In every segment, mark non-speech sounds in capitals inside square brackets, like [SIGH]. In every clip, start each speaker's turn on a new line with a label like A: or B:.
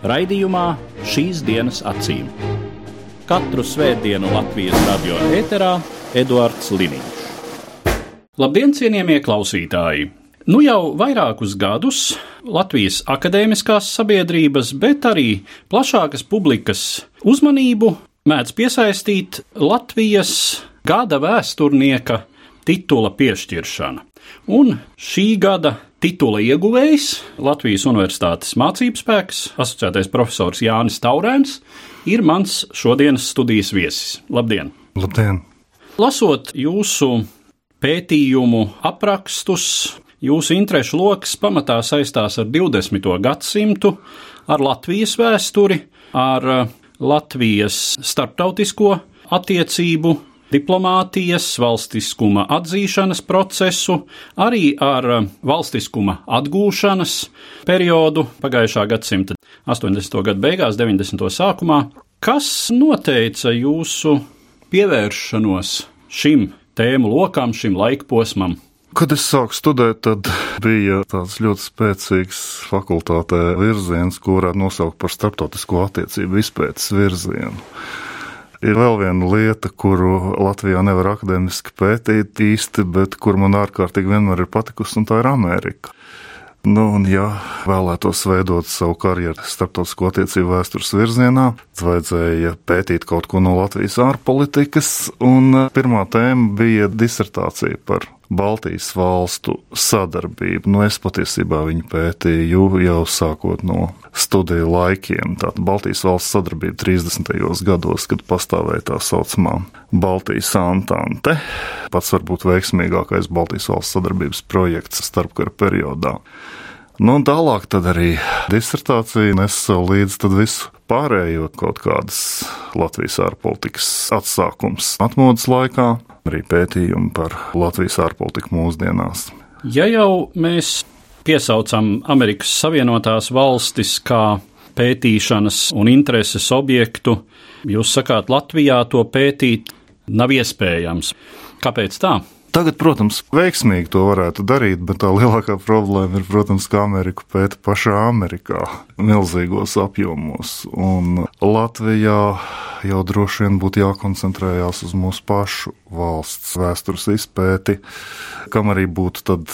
A: Raidījumā šīs dienas acīm. Katru svētdienu Latvijas radio ēterā Eduards Liniņš. Labdien, cienījamie klausītāji! Nu jau vairākus gadus Latvijas akadēmiskās sabiedrības, bet arī plašākas publikas uzmanību mēdz piesaistīt Latvijas gada vēsturnieka titula piešķiršana. Un šī gada titula ieguvējs Latvijas Universitātes mācību spēks, asociētais profesors Jānis Taurēns, ir mans šodienas studijas viesis. Labdien!
B: Labdien!
A: Lasot jūsu pētījumu aprakstus, jūsu interešu lokus pamatā saistās ar 20. gadsimtu, ar Latvijas vēsturi, ar Latvijas starptautisko attiecību diplomātijas, valstiskuma atzīšanas procesu, arī ar valstiskuma atgūšanas periodu pagājušā gadsimta 80. gadu beigās, 90. sākumā. Kas noteica jūsu pievēršanos šim tēmu lokam, šim laikposmam?
B: Kad es sāku studēt, tad bija tāds ļoti spēcīgs fakultātē virziens, ko varētu nosaukt par starptautisko attiecību izpētes virzienu. Ir vēl viena lieta, kuru Latvijā nevar akadēmiski pētīt īsti, bet kur man ārkārtīgi vienmēr ir patikusi, un tā ir Amerika. Nu, un, ja vēlētos veidot savu karjeru starptautisko attiecību vēstures virzienā, tad vajadzēja pētīt kaut ko no Latvijas ārpolitikas, un pirmā tēma bija disertācija par Baltijas valstu sadarbību. Nu, es patiesībā viņu pētīju jau sākot no studiju laikiem. Tātad Baltijas valsts sadarbība 30. gados, kad pastāvēja tā saucamā Baltijas Antante, pats varbūt veiksmīgākais Baltijas valsts sadarbības projekts starpkara periodā. Nu, un tālāk arī disertācija nes līdzi visu pārējo kaut kādas Latvijas ārpolitikas atsākums atmodas laikā, arī pētījumi par Latvijas ārpolitiku mūsdienās.
A: Ja jau mēs piesaucam Amerikas Savienotās valstis kā pētīšanas un intereses objektu, jūs sakāt, Latvijā to pētīt nav iespējams. Kāpēc tā?
B: Tagad, protams, veiksmīgi to varētu darīt, bet tā lielākā problēma ir, protams, ka Ameriku pēta pašā Amerikā milzīgos apjomos. Un Latvijā jau droši vien būtu jākoncentrējās uz mūsu pašu valsts vēstures izpēti, kam arī būtu tad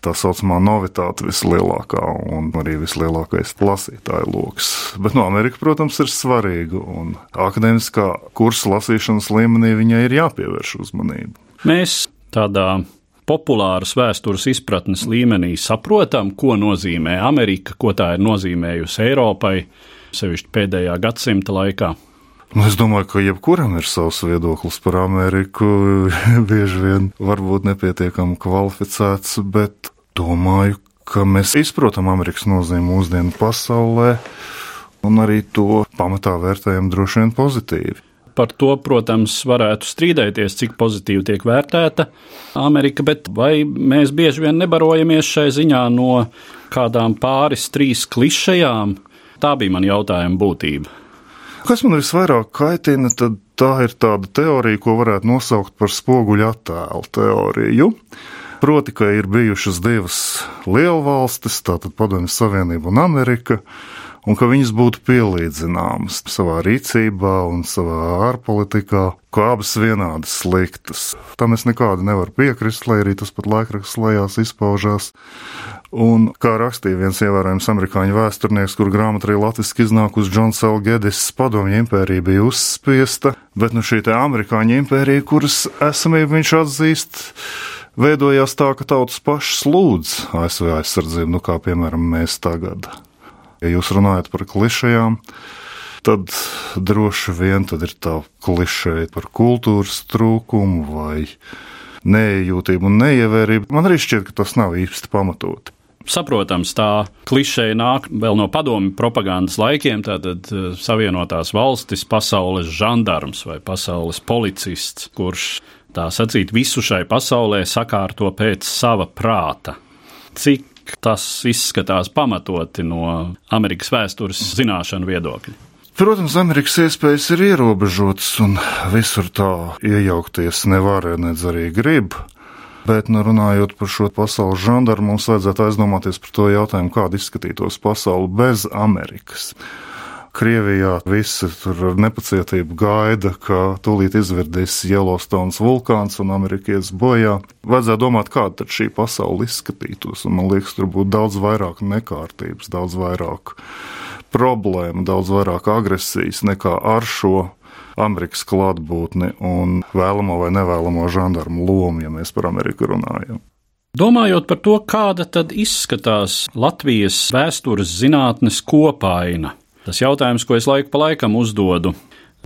B: tā saucamā novitāte vislielākā un arī vislielākais lasītāju lokus. Bet no Amerika, protams, ir svarīga un akadēmiskā kursa lasīšanas līmenī viņai ir jāpievērš uzmanība.
A: Mēs tādā populāras vēstures izpratnes līmenī saprotam, ko nozīmē Amerika, ko tā ir nozīmējusi Eiropai, sevišķi pēdējā gadsimta laikā.
B: Nu, es domāju, ka jebkuram ir savs viedoklis par Ameriku. [LAUGHS] Bieži vien varbūt nepietiekami kvalificēts, bet domāju, ka mēs izprotam Amerikas nozīmi mūsdienu pasaulē un arī to pamatā vērtējam droši vien pozitīvi.
A: Par to, protams, varētu strīdēties, cik pozitīvi tiek vērtēta Amerika, bet vai mēs bieži vien nebarojamies šai ziņā no kādām pāris, trīs klišajām? Tā bija man jautājuma būtība.
B: Kas man visvairāk kaitina, tad tā ir tāda teorija, ko varētu nosaukt par spoguļu attēlu teoriju. Proti, ka ir bijušas divas lielvalstis, tātad Padomju Savienība un Amerika un ka viņas būtu pielīdzināmas savā rīcībā un savā ārpolitikā, ka abas vienādi sliktas. Tam es nekādi nevaru piekrist, lai arī tas pat laikraksts lejās izpaužās. Un, kā rakstīja viens ievērojams amerikāņu vēsturnieks, kur grāmatā arī latviešu iznākusi Džons L. Gedis, padomju impērija bija uzspiesta, bet nu šī amerikāņu impērija, kuras esamību viņš atzīst, veidojās tā, ka tautas pašas lūdz ASV aizsardzību, nu kā piemēram mēs tagad. Ja jūs runājat par klišajām, tad droši vien tad ir tā klišeja par kultūras trūkumu vai neiejūtību un neievērību. Man arī šķiet, ka tas nav īsti pamatoti.
A: Saprotams, tā klišeja nāk vēl no padomju propagandas laikiem. Tātad eh, Savienotās valstis, pasaules žandarms vai pasaules policists, kurš tā sacīt visu šai pasaulē sakārto pēc sava prāta. Cik tas izskatās pamatoti no Amerikas vēstures zināšanu viedokļa?
B: Protams, Amerikas iespējas ir ierobežotas, un visur tā iejaukties nevar, nedz arī grib. Bet, nu, runājot par šo pasaules žandarmu, mums vajadzētu aizdomāties par to jautājumu, kāda izskatītos pasaule bez Amerikas. Krievijā visi tur ar nepacietību gaida, ka tūlīt izvirdīs Yellowstone vulkāns un amerikietis bojā. Vajadzētu domāt, kāda tad šī pasaule izskatītos, un man liekas, tur būtu daudz vairāk nekārtības, daudz vairāk problēmu, daudz vairāk agresijas nekā ar šo Amerikas klātbūtni un vēlamo vai nevēlamo žandarmu lomu, ja mēs par Ameriku runājam.
A: Domājot par to, kāda tad izskatās Latvijas vēstures zinātnes kopaina, tas jautājums, ko es laiku pa laikam uzdodu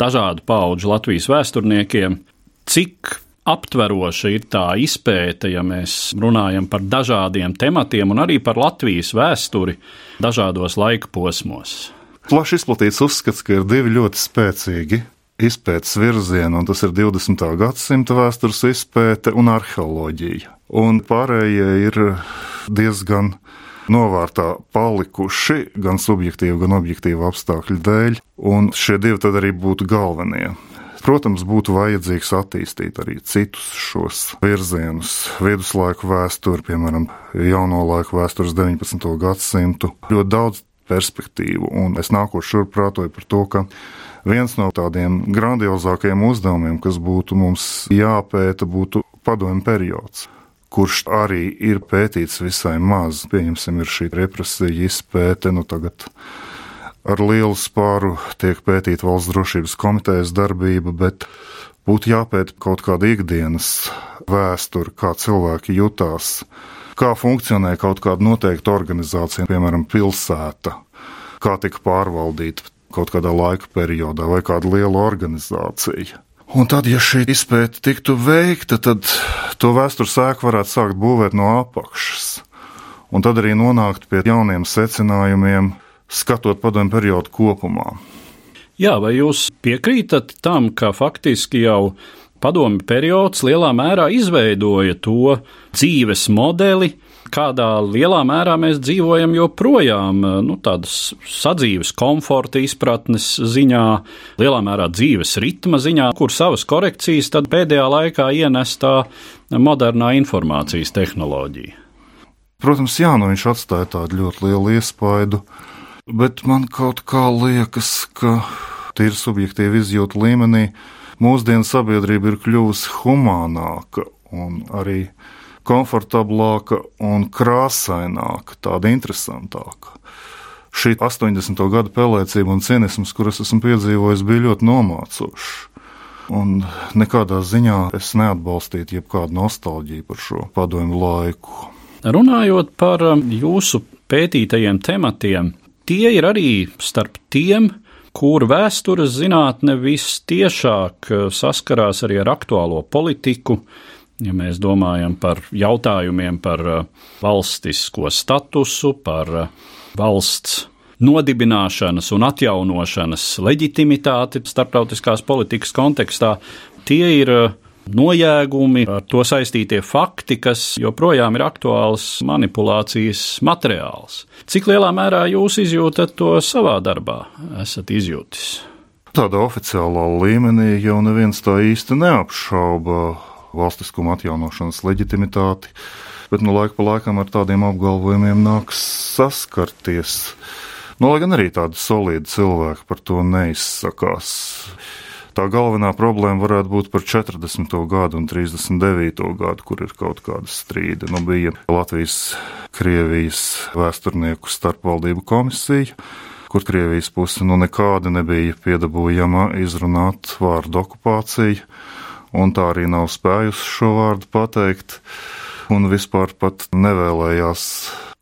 A: dažādu pauģu Latvijas vēsturniekiem, cik aptveroša ir tā izpēte, ja mēs runājam par dažādiem tematiem un arī par Latvijas vēsturi dažādos laika posmos.
B: Plaši izplatīts uzskats, ka ir divi ļoti spēcīgi izpētes virzienu, un tas ir 20. gadsimta vēstures izpēte un arheoloģija. Un pārējie ir diezgan novārtā palikuši gan subjektīvu, gan objektīvu apstākļu dēļ, un šie divi tad arī būtu galvenie. Protams, būtu vajadzīgs attīstīt arī citus šos virzienus, viduslaiku vēsturi, piemēram, jauno laiku vēstures 19. gadsimtu. Ļoti daudz perspektīvu, un es nākošu šurp prātoju par to, ka viens no tādiem grandiozākajiem uzdevumiem, kas būtu mums jāpēta, būtu padomju periods kurš arī ir pētīts visai maz. Pieņemsim, ir šī represija izpēte, nu tagad ar lielu spāru tiek pētīta valsts drošības komitejas darbība, bet būtu jāpēta kaut kāda ikdienas vēsture, kā cilvēki jutās, kā funkcionē kaut kāda noteikta organizācija, piemēram, pilsēta, kā tika pārvaldīta kaut kādā laika periodā vai kāda liela organizācija. Un tad, ja šī izpēta tiktu veikta, tad to vēstures sēku varētu sākt būvēt no apakšas. Un tad arī nonākt pie jauniem secinājumiem, skatot padomu periodu kopumā.
A: Jā, vai jūs piekrītat tam, ka faktiski jau padomu periods lielā mērā izveidoja to dzīves modeli, kādā lielā mērā mēs dzīvojam joprojām, nu, tādas sadzīves komforta izpratnes ziņā, lielā mērā dzīves ritma ziņā, kur savas korekcijas tad pēdējā laikā ienestā modernā informācijas tehnoloģija.
B: Protams, jā, nu viņš atstāja tādu ļoti lielu iespaidu, bet man kaut kā liekas, ka tīri subjektīvi izjūta līmenī mūsdienu sabiedrība ir kļuvusi humānāka un arī komfortablāka un krāsaināka, tāda interesantāka. Šī 80. gada pelēcība un cinisms, kuras esmu piedzīvojis, bija ļoti nomācošs. Un nekādā ziņā es neatbalstītu jebkādu nostalģiju par šo padomu laiku.
A: Runājot par um, jūsu pētītajiem tematiem, tie ir arī starp tiem, kur vēstures zinātne vistiešāk uh, saskarās arī ar aktuālo politiku, Ja mēs domājam par jautājumiem par uh, valstisko statusu, par uh, valsts nodibināšanas un atjaunošanas leģitimitāti starptautiskās politikas kontekstā, tie ir uh, nojēgumi, ar to saistītie fakti, kas joprojām ir aktuāls manipulācijas materiāls. Cik lielā mērā jūs izjūtat to savā darbā, esat izjūtis?
B: Tādā oficiālā līmenī jau neviens tā īsti neapšauba valstiskuma atjaunošanas leģitimitāti, bet nu, laika pa laikam ar tādiem apgalvojumiem nāks saskarties. Nu, lai gan arī tādi solidi cilvēki par to neizsakās. Tā galvenā problēma varētu būt par 40. gadu un 39. gadu, kur ir kaut kāda strīda. Nu, bija Latvijas, Krievijas vēsturnieku starpvaldību komisija, kur Krievijas puse nu nekāda nebija piedabūjama izrunāt vārdu okupāciju un tā arī nav spējusi šo vārdu pateikt, un vispār pat nevēlējās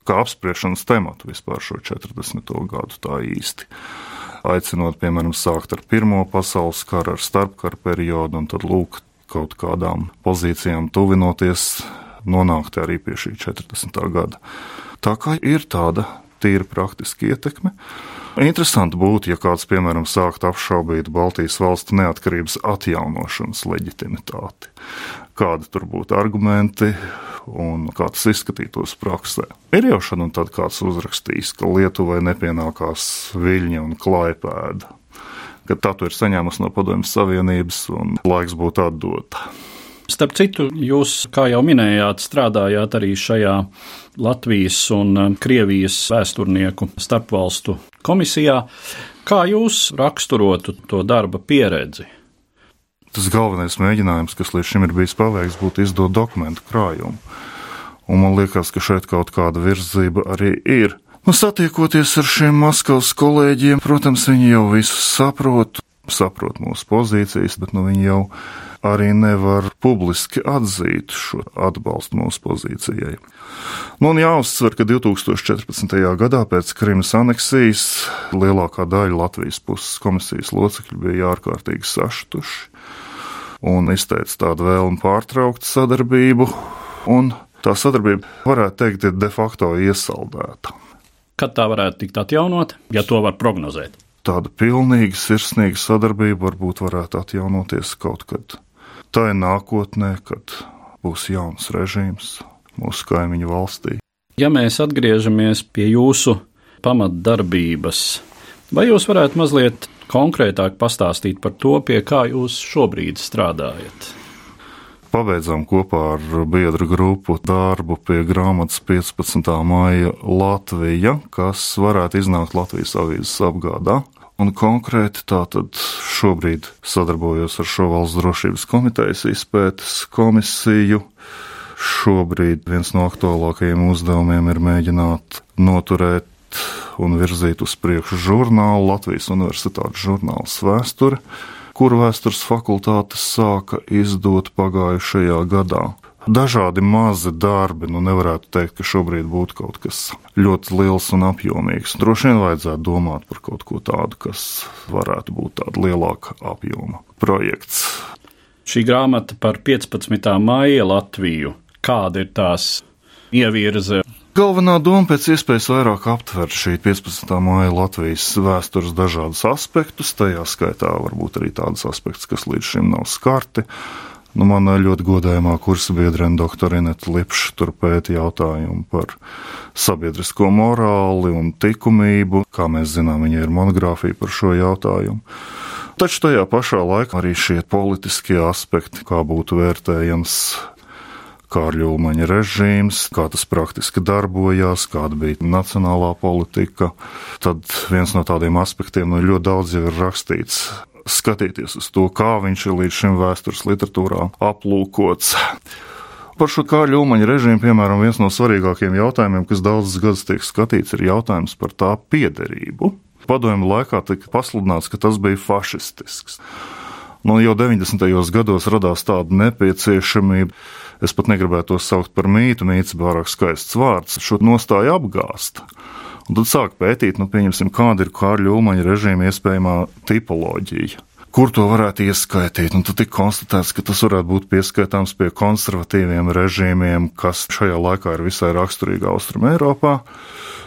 B: kā apspriešanas tematu vispār šo 40. gadu tā īsti. Aicinot, piemēram, sākt ar Pirmo pasaules karu, ar starpkara periodu, un tad lūk, kaut kādām pozīcijām tuvinoties, nonākt arī pie šī 40. gada. Tā kā ir tāda tīra praktiska ietekme. Interesanti būtu, ja kāds, piemēram, sāktu apšaubīt Baltijas valstu neatkarības atjaunošanas leģitimitāti. Kādi tur būtu argumenti un kā tas izskatītos praksē. Ir jau šad un tad kāds uzrakstījis, ka Lietuvai nepienākās viļņa un klaipēda, ka tā to ir saņēmusi no Padomjas Savienības un laiks būtu atdota.
A: Starp citu, jūs, kā jau minējāt, strādājāt arī šajā Latvijas un um, Krievijas vēsturnieku starpvalstu komisijā. Kā jūs raksturotu to darba pieredzi?
B: Tas galvenais mēģinājums, kas līdz šim ir bijis paveikts, būtu izdot dokumentu krājumu. Un man liekas, ka šeit kaut kāda virzība arī ir. Nu, satiekoties ar šiem Maskavas kolēģiem, protams, viņi jau visu saprot, saprot mūsu pozīcijas, bet nu, viņi jau arī nevar publiski atzīt šo atbalstu mūsu pozīcijai. Nu, un jāuzsver, ka 2014. gadā pēc Krimas aneksijas lielākā daļa Latvijas puses komisijas locekļu bija ārkārtīgi sašutuši un izteica tādu vēlmu pārtraukt sadarbību, un tā sadarbība, varētu teikt, ir de facto iesaldēta.
A: Kad tā varētu tikt atjaunot, ja to var prognozēt?
B: Tāda pilnīga, sirsnīga sadarbība varbūt varētu atjaunoties kaut kad tā ir nākotnē, kad būs jauns režīms mūsu kaimiņu valstī.
A: Ja mēs atgriežamies pie jūsu pamatdarbības, vai jūs varētu mazliet konkrētāk pastāstīt par to, pie kā jūs šobrīd strādājat?
B: Pabeidzām kopā ar biedru grupu darbu pie grāmatas 15. maija Latvija, kas varētu iznākt Latvijas avīzes apgādā. Un konkrēti tātad šobrīd sadarbojos ar šo valsts drošības komitejas izpētes komisiju. Šobrīd viens no aktuālākajiem uzdevumiem ir mēģināt noturēt un virzīt uz priekšu žurnālu Latvijas Universitātes žurnāls Vēsture, kuru vēstures fakultāte sāka izdot pagājušajā gadā dažādi mazi darbi. Nu, nevarētu teikt, ka šobrīd būtu kaut kas ļoti liels un apjomīgs. Droši vien vajadzētu domāt par kaut ko tādu, kas varētu būt tāda lielāka apjoma projekts.
A: Šī grāmata par 15. maija Latviju. Kāda ir tās ievirze?
B: Galvenā doma pēc iespējas vairāk aptver šī 15. māja Latvijas vēstures dažādus aspektus, tajā skaitā varbūt arī tādus aspektus, kas līdz šim nav skarti. Nu, Manā ļoti godājumā kursa biedrene doktora Ineta Lipša turpēta jautājumu par sabiedrisko morāli un likumību. Kā mēs zinām, viņa ir monogrāfija par šo jautājumu. Taču tajā pašā laikā arī šie politiskie aspekti, kā būtu vērtējams Kārļa Ulmaņa režīms, kā tas praktiski darbojās, kāda bija nacionālā politika. Tad viens no tādiem aspektiem, nu, ļoti daudz jau ir rakstīts skatīties uz to, kā viņš ir līdz šim vēstures literatūrā aplūkots. Par šo Kārļa Ulmaņa režīmu, piemēram, viens no svarīgākajiem jautājumiem, kas daudzus gadus tiek skatīts, ir jautājums par tā piederību. Padomju laikā tika pasludināts, ka tas bija fašistisks. Nu, jau 90. gados radās tāda nepieciešamība, es pat negribētu to saukt par mītu, mīts pārāk skaists vārds, šo nostāju apgāst. Un tad sāk pētīt, nu, kāda ir Kārļa Ulmaņa režīma iespējamā tipoloģija. Kur to varētu ieskaitīt? Un tad tika konstatēts, ka tas varētu būt pieskaitāms pie konservatīviem režīmiem, kas šajā laikā ir visai raksturīgi Austrum Eiropā.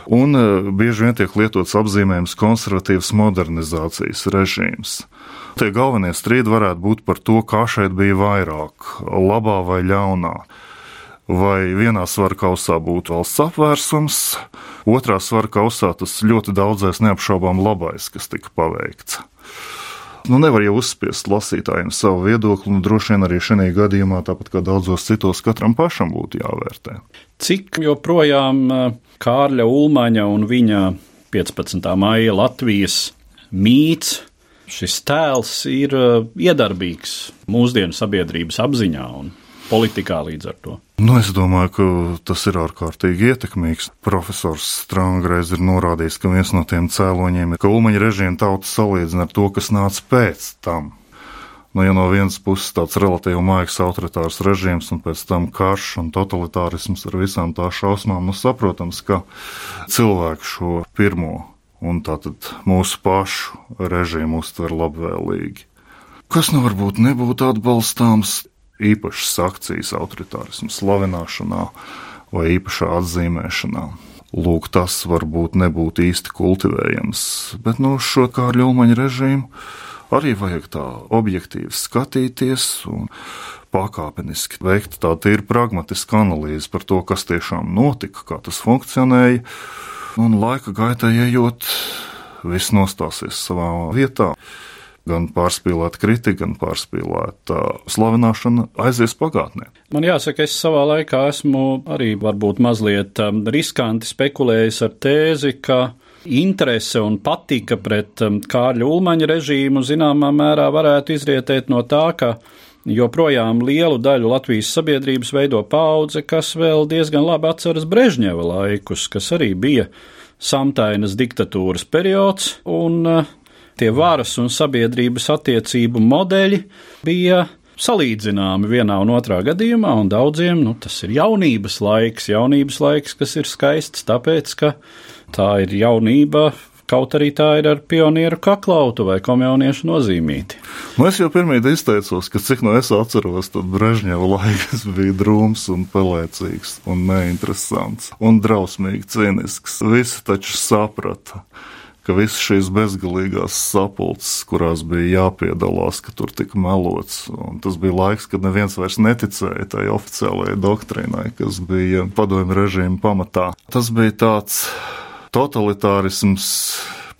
B: Un e, bieži vien tiek lietots apzīmējums konservatīvs modernizācijas režīms. Tie galvenie strīdi varētu būt par to, kā šeit bija vairāk, labā vai ļaunā vai vienā svaru kausā būtu valsts apvērsums, otrā svaru kausā tas ļoti daudzais neapšaubām labais, kas tika paveikts. Nu, nevar jau uzspiest lasītājiem savu viedokli, un droši vien arī šajā gadījumā, tāpat kā daudzos citos, katram pašam būtu jāvērtē.
A: Cik joprojām eh, Kārļa Ulmaņa un viņa 15. maija Latvijas mīts, šis tēls ir eh, iedarbīgs mūsdienu sabiedrības apziņā un politikā līdz ar to?
B: Nu, es domāju, ka tas ir ārkārtīgi ietekmīgs. Profesors Strāngreiz ir norādījis, ka viens no tiem cēloņiem ir, ka Ulmaņa režīmu tauta salīdzina ar to, kas nāca pēc tam. Nu, ja no vienas puses tāds relatīvi maigs autoritārs režīms, un pēc tam karš un totalitārisms ar visām tā šausmām, nu, saprotams, ka cilvēki šo pirmo un tātad mūsu pašu režīmu uztver labvēlīgi. Kas nu varbūt nebūtu atbalstāms, īpašas akcijas autoritārismu slavināšanā vai īpašā atzīmēšanā. lūk, tas varbūt nebūtu īsti kultivējams. Bet no šo kā ļaumaņa režīmu arī vajag tā objektīvi skatīties un pakāpeniski veikt tādu tīri pragmatisku analīzi par to, kas tiešām notika, kā tas funkcionēja. Un laika gaitā ejot, viss nostāsies savā vietā. Gan pārspīlēta kritika, gan pārspīlēta slavināšana aizies pagātnē.
A: Man jāsaka, es savā laikā esmu arī varbūt mazliet um, riskanti spekulējis ar tēzi, ka interese un patika pret um, Kārļa Ulmaņa režīmu zināmā mērā varētu izrietēt no tā, ka joprojām lielu daļu Latvijas sabiedrības veido paudze, kas vēl diezgan labi atceras Brežņeva laikus, kas arī bija samtainas diktatūras periods, un uh, tie varas un sabiedrības attiecību modeļi bija salīdzināmi vienā un otrā gadījumā, un daudziem nu, tas ir jaunības laiks, jaunības laiks, kas ir skaists, tāpēc, ka tā ir jaunība, kaut arī tā ir ar pionieru kaklautu vai komjauniešu nozīmīti.
B: Nu, es jau pirmie izteicos, ka cik no es atceros, tad Brežņeva laiks bija drūms un pelēcīgs un neinteresants un drausmīgi cīnisks. Visi taču saprata ka visas šīs bezgalīgās sapulces, kurās bija jāpiedalās, ka tur tika melots, un tas bija laiks, kad neviens vairs neticēja tai oficiālajai doktrīnai, kas bija padomju režīma pamatā. Tas bija tāds totalitārisms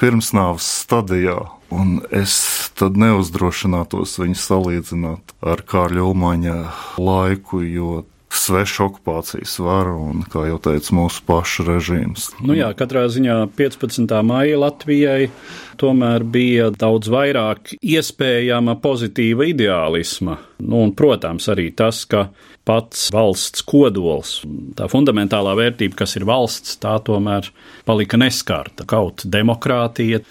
B: pirmsnāvas stadijā, un es tad neuzdrošinātos viņu salīdzināt ar Kārļa Ulmaņa laiku, jo sveša okupācijas vara un, kā jau teicu, mūsu paša režīms.
A: Nu jā, katrā ziņā 15. maija Latvijai tomēr bija daudz vairāk iespējama pozitīva ideālisma. Nu, un, protams, arī tas, ka pats valsts kodols, tā fundamentālā vērtība, kas ir valsts, tā tomēr palika neskarta. Kaut demokrātija,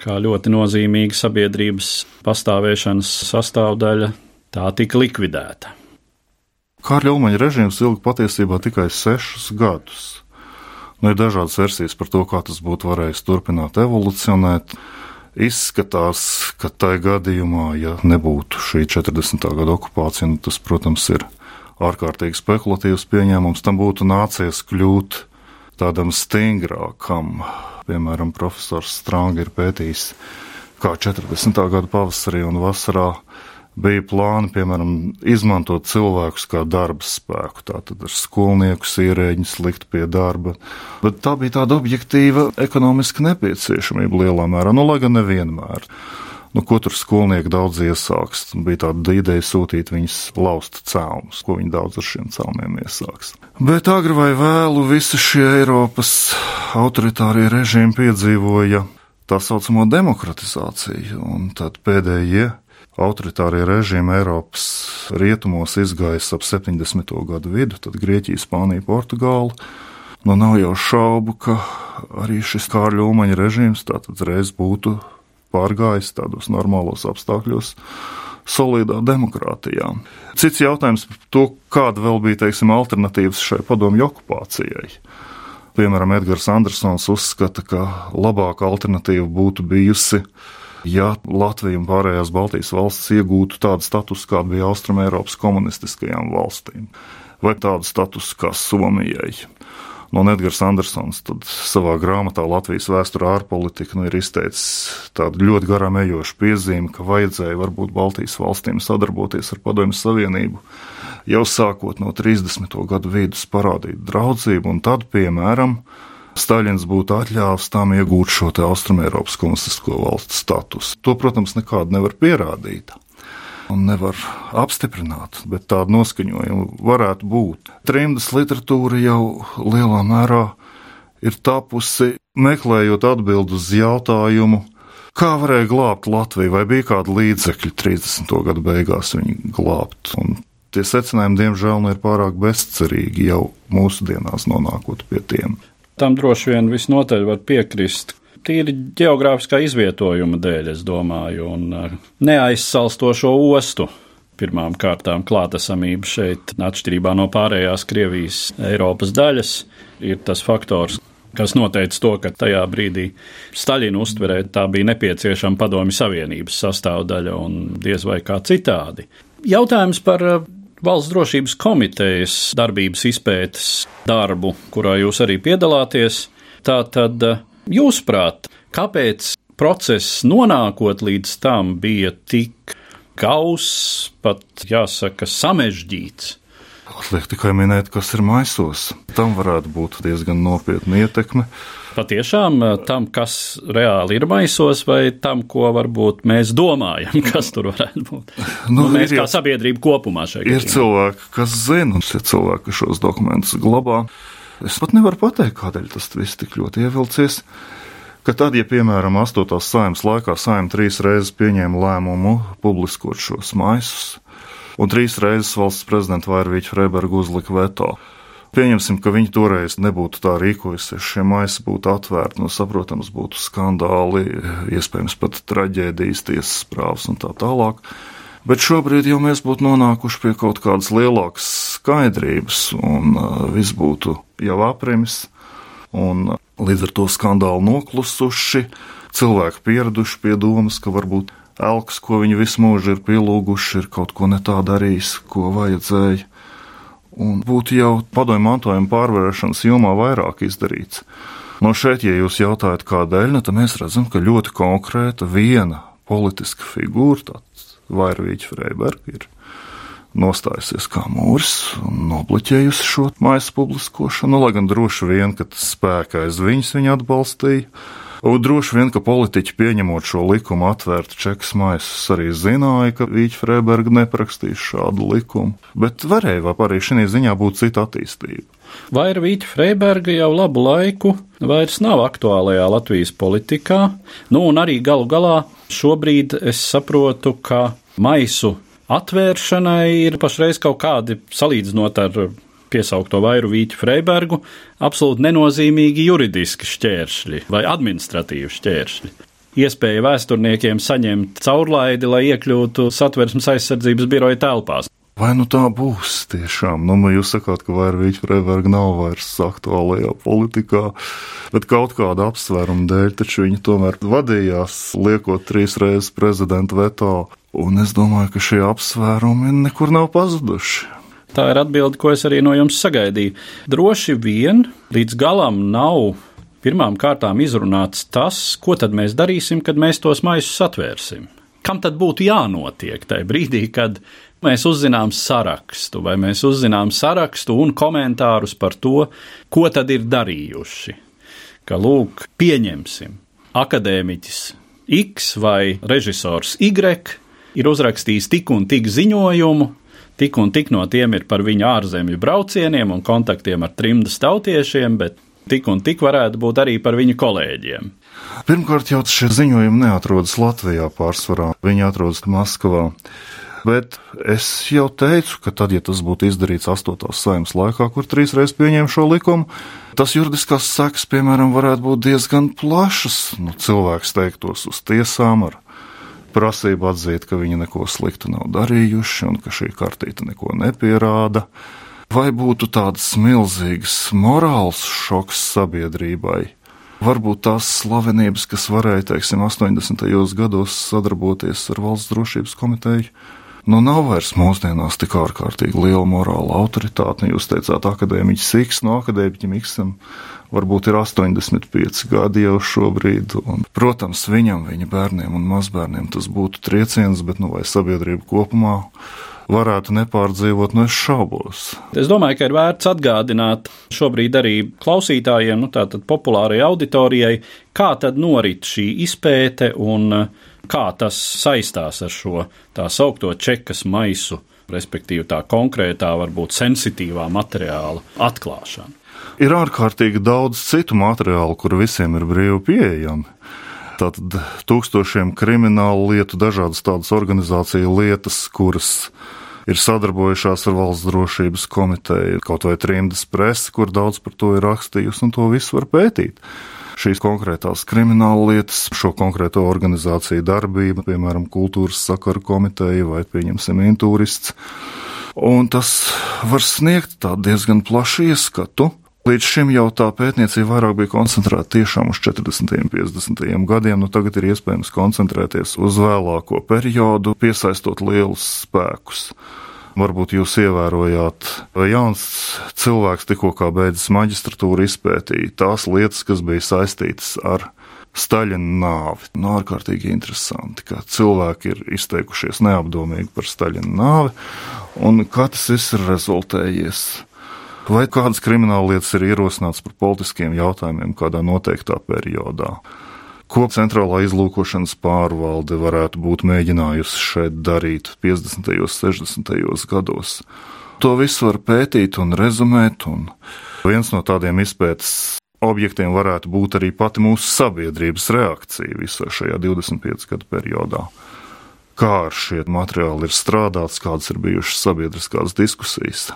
A: kā ļoti nozīmīga sabiedrības pastāvēšanas sastāvdaļa, tā tika likvidēta.
B: Kārļa Ulmaņa režīms ilga patiesībā tikai sešus gadus. Nu, ir dažādas versijas par to, kā tas būtu varējis turpināt evolucionēt. Izskatās, ka tajā gadījumā, ja nebūtu šī 40. gada okupācija, nu, tas, protams, ir ārkārtīgi spekulatīvs pieņēmums, tam būtu nācies kļūt tādam stingrākam. Piemēram, profesors Strānga ir pētījis, kā 40. gada pavasarī un vasarā bija plāni, piemēram, izmantot cilvēkus kā darba spēku, tātad ar skolniekus, ierēģņus likt pie darba. Bet tā bija tāda objektīva ekonomiska nepieciešamība lielā mērā, nu, lai gan nevienmēr. Nu, ko tur skolnieki daudz iesāks? Bija tāda ideja sūtīt viņus laust cēlus, ko viņi daudz ar šiem cēlumiem iesāks. Bet agri vai vēlu visi šie Eiropas autoritārie režīmi piedzīvoja tā saucamo demokratizāciju, un tad pēdējie autoritārie režīmi Eiropas rietumos izgājis ap 70. gadu vidu, tad Grieķija, Spānija, Portugāla. Nu, nav jau šaubu, ka arī šis Kārļa Umaņa režīms tātad reiz būtu pārgājis tādos normālos apstākļos, solidā demokrātijā. Cits jautājums par to, kāda vēl bija, teiksim, alternatīvas šai padomju okupācijai. Piemēram, Edgars Andersons uzskata, ka labāka alternatīva būtu bijusi ja Latvija un pārējās Baltijas valstis iegūtu tādu statusu, kāda bija Austrum Eiropas komunistiskajām valstīm, vai tādu statusu kā Somijai. No Edgars Andersons savā grāmatā Latvijas vēsturē ārpolitika nu, ir izteicis tādu ļoti garām ejošu piezīmi, ka vajadzēja varbūt Baltijas valstīm sadarboties ar Padomju Savienību jau sākot no 30. gadu vidus parādīt draudzību, un tad, piemēram, Staļins būtu atļāvis tam iegūt šo Austrumēropas komunistisko valstu statusu. To, protams, nekādu nevar pierādīt. Un nevar apstiprināt, bet tāda noskaņojuma varētu būt. Trimdas literatūra jau lielā mērā ir tapusi meklējot atbildi uz jautājumu, kā varēja glābt Latviju, vai bija kāda līdzekļa 30. gadu beigās viņu glābt. Un tie secinājumi, diemžēl, nu ir pārāk bezcerīgi jau mūsdienās nonākot pie tiem.
A: Tam droši vien visnotaļ var piekrist. Tīri geogrāfiskā izvietojuma dēļ, es domāju, un uh, neaizsalstošo ostu pirmām kārtām klātesamība šeit, atšķirībā no pārējās Krievijas Eiropas daļas, ir tas faktors, kas noteica to, ka tajā brīdī Staļina uztverē tā bija nepieciešama padomju savienības sastāvdaļa un diez vai kā citādi. Jautājums par uh, Valsts drošības komitejas darbības izpētes darbu, kurā jūs arī piedalāties. Tātad, jūsuprāt, kāpēc process nonākot līdz tam bija tik gauss, pat jāsaka, samežģīts?
B: Atliek tikai minēt, kas ir maisos. Tam varētu būt diezgan nopietna ietekme.
A: Patiešām tam, kas reāli ir maisos, vai tam, ko varbūt mēs domājam, [LAUGHS] kas tur varētu būt. Nu, nu, mēs ir, kā sabiedrība kopumā šeit.
B: Ir cilvēki, kas zina, un ir cilvēki, šos dokumentus glabā. Es pat nevaru pateikt, kādēļ tas viss tik ļoti ievilcies. Ka tad, ja piemēram 8. saimnes laikā saimta trīs reizes pieņēma lēmumu publiskot šos maisus, un trīs reizes valsts prezidenta Vairvīķa Freiberga uzlika veto, Pieņemsim, ka viņi toreiz nebūtu tā rīkojusies, šie maisi būtu atvērti, no saprotams, būtu skandāli, iespējams pat traģēdijas, tiesas prāvas un tā tālāk. Bet šobrīd jau mēs būtu nonākuši pie kaut kādas lielākas skaidrības, un uh, viss būtu jau aprimis, un uh, līdz ar to skandālu noklusuši, cilvēki pieraduši pie domas, ka varbūt elks, ko viņi visu mūžu ir pielūguši, ir kaut ko ne tā darījis, ko vajadzēja un būtu jau padomju mantojuma pārvarēšanas jomā vairāk izdarīts. No šeit, ja jūs jautājat, kādēļ, nu, tad mēs redzam, ka ļoti konkrēta viena politiska figūra, tāds Vairvīķa Freiberga, ir nostājusies kā mūris un nobloķējusi šo maisa publiskošanu, nu, lai gan droši vien, ka tas spēkā aiz viņas viņa atbalstīja. Un droši vien, ka politiķi pieņemot šo likumu atvērtu čekas maisus arī zināja, ka Vīķa Freiberga neprakstīs šādu likumu, bet varēja arī šī ziņā būt cita attīstība.
A: Vai ir Vīķa Freiberga jau labu laiku vairs nav aktuālajā Latvijas politikā, nu un arī galu galā šobrīd es saprotu, ka maisu atvēršanai ir pašreiz kaut kādi salīdzinot ar piesaukto vairu Vīķu Freibergu, absolūti nenozīmīgi juridiski šķēršļi vai administratīvi šķēršļi. Iespēja vēsturniekiem saņemt caurlaidi, lai iekļūtu satversmes aizsardzības biroja telpās.
B: Vai nu tā būs tiešām? Nu, jūs sakāt, ka Vairvīķa Freiberga nav vairs aktuālajā politikā, bet kaut kāda apsvēruma dēļ taču viņa tomēr vadījās, liekot trīs reizes prezidenta veto. Un es domāju, ka šie apsvērumi nekur nav pazuduši.
A: Tā ir atbilde, ko es arī no jums sagaidīju. Droši vien līdz galam nav pirmām kārtām izrunāts tas, ko tad mēs darīsim, kad mēs tos maisus atvērsim. Kam tad būtu jānotiek tajā brīdī, kad mēs uzzinām sarakstu, vai mēs uzzinām sarakstu un komentārus par to, ko tad ir darījuši? Ka, lūk, pieņemsim, akadēmiķis X vai režisors Y ir uzrakstījis tik un tik ziņojumu, tik un tik no tiem ir par viņa ārzemju braucieniem un kontaktiem ar trimdas tautiešiem, bet tik un tik varētu būt arī par viņa kolēģiem.
B: Pirmkārt, jau šie ziņojumi neatrodas Latvijā pārsvarā, viņi atrodas Maskavā. Bet es jau teicu, ka tad, ja tas būtu izdarīts 8. saimnes laikā, kur trīs reizes pieņēma šo likumu, tas juridiskās sekas, piemēram, varētu būt diezgan plašas. Nu, cilvēks teiktos uz tiesām ar prasību atzīt, ka viņi neko sliktu nav darījuši un ka šī kartīte neko nepierāda. Vai būtu tāds milzīgs morāls šoks sabiedrībai? Varbūt tās slavenības, kas varēja, teiksim, 80. gados sadarboties ar Valsts drošības komiteju, nu nav vairs mūsdienās tik ārkārtīgi liela morāla autoritāte. Nu, jūs teicāt, akadēmiķis X no akadēmiķim Xam varbūt ir 85 gadi jau šobrīd. Un, protams, viņam, viņa bērniem un mazbērniem tas būtu trieciens, bet nu vai sabiedrība kopumā varētu nepārdzīvot, nu, es šaubos.
A: Es domāju, ka ir vērts atgādināt šobrīd arī klausītājiem, nu tātad populārajai auditorijai, kā tad norit šī izpēte un kā tas saistās ar šo tā saukto čekas maisu, respektīvi tā konkrētā, varbūt sensitīvā materiāla atklāšanu.
B: Ir ārkārtīgi daudz citu materiālu, kur visiem ir brīvi pieejami. Tātad tūkstošiem kriminālu lietu, dažādas tādas organizāciju lietas, kuras ir sadarbojušās ar valsts drošības komiteju, kaut vai trimdas presi, kur daudz par to ir rakstījusi, un to visu var pētīt. Šīs konkrētās krimināla lietas, šo konkrēto organizāciju darbība, piemēram, kultūras sakaru komiteja vai, pieņemsim, intūrists. Un tas var sniegt tādu diezgan plašu ieskatu Līdz šim jau tā pētniecība vairāk bija koncentrēta tiešām uz 40. un 50. gadiem, nu tagad ir iespējams koncentrēties uz vēlāko periodu, piesaistot lielus spēkus. Varbūt jūs ievērojāt, jauns cilvēks tikko beidzis maģistratūru izpētīja tās lietas, kas bija saistītas ar Staļina nāvi. Nu, ārkārtīgi interesanti, ka cilvēki ir izteikušies neapdomīgi par Staļina nāvi, un kā tas viss ir rezultējies. Vai kādas krimināla lietas ir ierosināts par politiskiem jautājumiem kādā noteiktā periodā? Ko centrālā izlūkošanas pārvalde varētu būt mēģinājusi šeit darīt 50. un 60. gados? To visu var pētīt un rezumēt, un viens no tādiem izpētes objektiem varētu būt arī pati mūsu sabiedrības reakcija visā šajā 25 gadu periodā. Kā ar šiem materiāliem ir strādāts, kādas ir bijušas sabiedriskās diskusijas,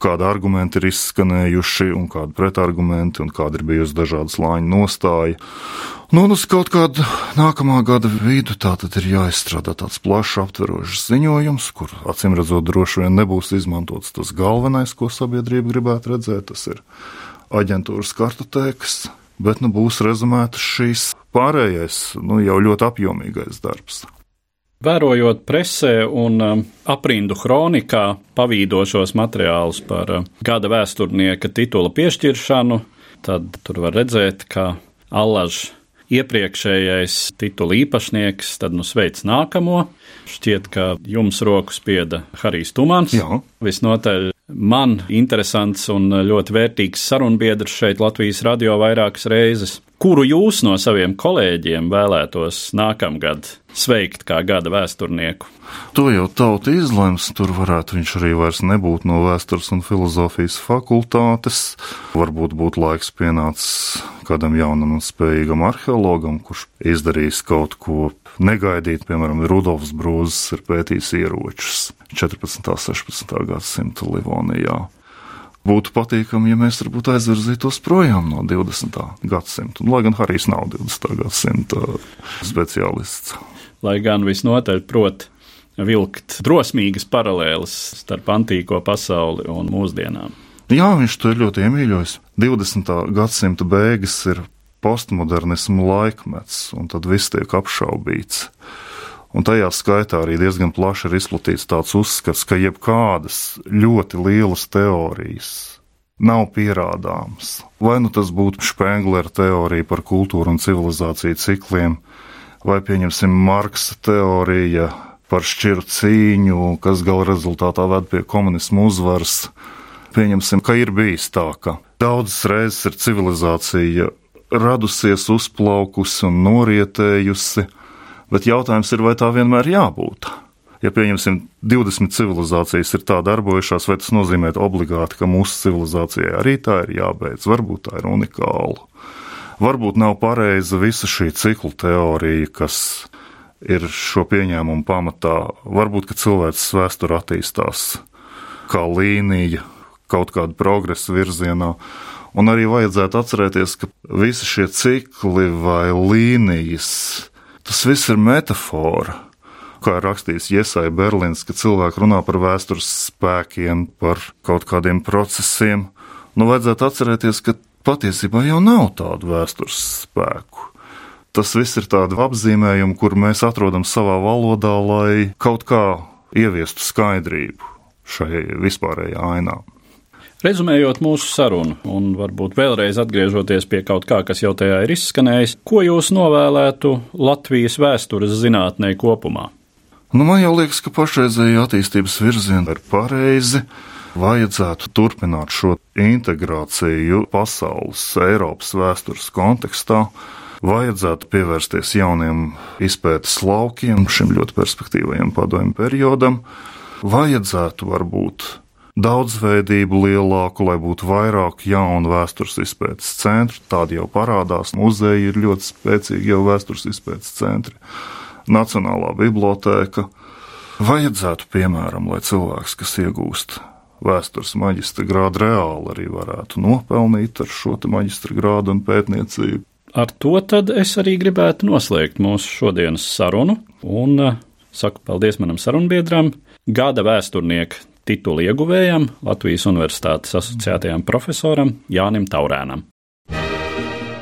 B: kādi argumenti ir izskanējuši, un kādi pretargumenti, un kāda ir bijusi dažādas lāņu nostāja. Nu, uz kaut kādu nākamā gada vidu tā tad ir jāizstrādā tāds plašs aptverošs ziņojums, kur acīm redzot droši vien nebūs izmantots tas galvenais, ko sabiedrība gribētu redzēt. Tas ir aģentūras kartotēkas, bet nu, būs rezumētas šīs pārējais, nu, jau ļoti apjomīgais darbs.
A: Vērojot presē un um, aprindu kronikā pavīdošos materiālus par uh, gada vēsturnieka titula piešķiršanu, tad tur var redzēt, ka Allaž iepriekšējais titula īpašnieks, tad nu sveic nākamo. Šķiet, ka jums roku spieda Harijs Tumans.
B: Jā.
A: Visnotaļ man interesants un ļoti vērtīgs sarunbiedrs šeit Latvijas radio vairākas reizes. Kuru jūs no saviem kolēģiem vēlētos nākamgad sveikt kā gada vēsturnieku?
B: To jau tauta izlems, tur varētu viņš arī vairs nebūt no vēstures un filozofijas fakultātes. Varbūt būtu laiks pienācis kādam jaunam un spējīgam arheologam, kurš izdarīs kaut ko negaidīt. Piemēram, Rudolfs Brūzis ir pētījis ieročus 14. un 16. gadsimta Livonijā būtu patīkami, ja mēs varbūt aizvirzītos projām no 20. gadsimta. Lai gan Harijs nav 20. gadsimta speciālists.
A: Lai gan visnotaļ prot vilkt drosmīgas paralēles starp antīko pasauli un mūsdienām.
B: Jā, viņš to ir ļoti iemīļojis. 20. gadsimta beigas ir postmodernismu laikmets, un tad viss tiek apšaubīts. Un tajā skaitā arī diezgan plaši ir izplatīts tāds uzskats, ka jebkādas ļoti lielas teorijas nav pierādāmas. Vai nu tas būtu Špenglera teorija par kultūru un civilizāciju cikliem, vai pieņemsim Marksa teorija par šķiru cīņu, kas gala rezultātā ved pie komunismu uzvaras. Pieņemsim, ka ir bijis tā, ka daudzas reizes ir civilizācija radusies, uzplaukusi un norietējusi Bet jautājums ir, vai tā vienmēr jābūt? Ja pieņemsim, 20 civilizācijas ir tā darbojušās, vai tas nozīmē obligāti, ka mūsu civilizācijai arī tā ir jābeidz? Varbūt tā ir unikāla. Varbūt nav pareiza visa šī ciklu teorija, kas ir šo pieņēmumu pamatā. Varbūt, cilvēks vēsture attīstās kā līnija kaut kāda progresa virzienā. Un arī vajadzētu atcerēties, ka visi šie cikli vai līnijas Tas viss ir metāfora. Kā rakstījis Iesai Berlīns, ka cilvēki runā par vēstures spēkiem, par kaut kādiem procesiem, nu vajadzētu atcerēties, ka patiesībā jau nav tādu vēstures spēku. Tas viss ir tādi apzīmējumi, kur mēs atrodam savā valodā, lai kaut kā ieviestu skaidrību šai vispārējai ainām.
A: Rezumējot mūsu sarunu, un varbūt vēlreiz atgriežoties pie kaut kā, kas jau tajā ir izskanējis, ko jūs novēlētu Latvijas vēstures zinātnē kopumā?
B: Nu, man jau liekas, ka pašreizējā attīstības virziena ir pareizi. Vajadzētu turpināt šo integrāciju pasaules, Eiropas vēstures kontekstā. Vajadzētu pievērsties jauniem izpētes laukiem, šim ļoti perspektīvajam padomju periodam. Vajadzētu varbūt daudzveidību lielāku, lai būtu vairāk jaunu vēstures izpētes centru. Tādi jau parādās. Muzeji ir ļoti spēcīgi jau vēstures izpētes centri. Nacionālā bibliotēka. Vajadzētu, piemēram, lai cilvēks, kas iegūst vēstures maģistra grādu, reāli arī varētu nopelnīt ar šo maģistra grādu un pētniecību.
A: Ar to tad es arī gribētu noslēgt mūsu šodienas sarunu un uh, saku paldies manam sarunbiedram, gada vēsturnieka titulu ieguvējam, Latvijas Universitātes asociētajam profesoram Jānim Taurēnam.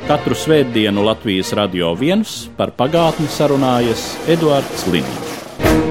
A: Katru svētdienu Latvijas radio viens par pagātni sarunājas Eduards Līniju.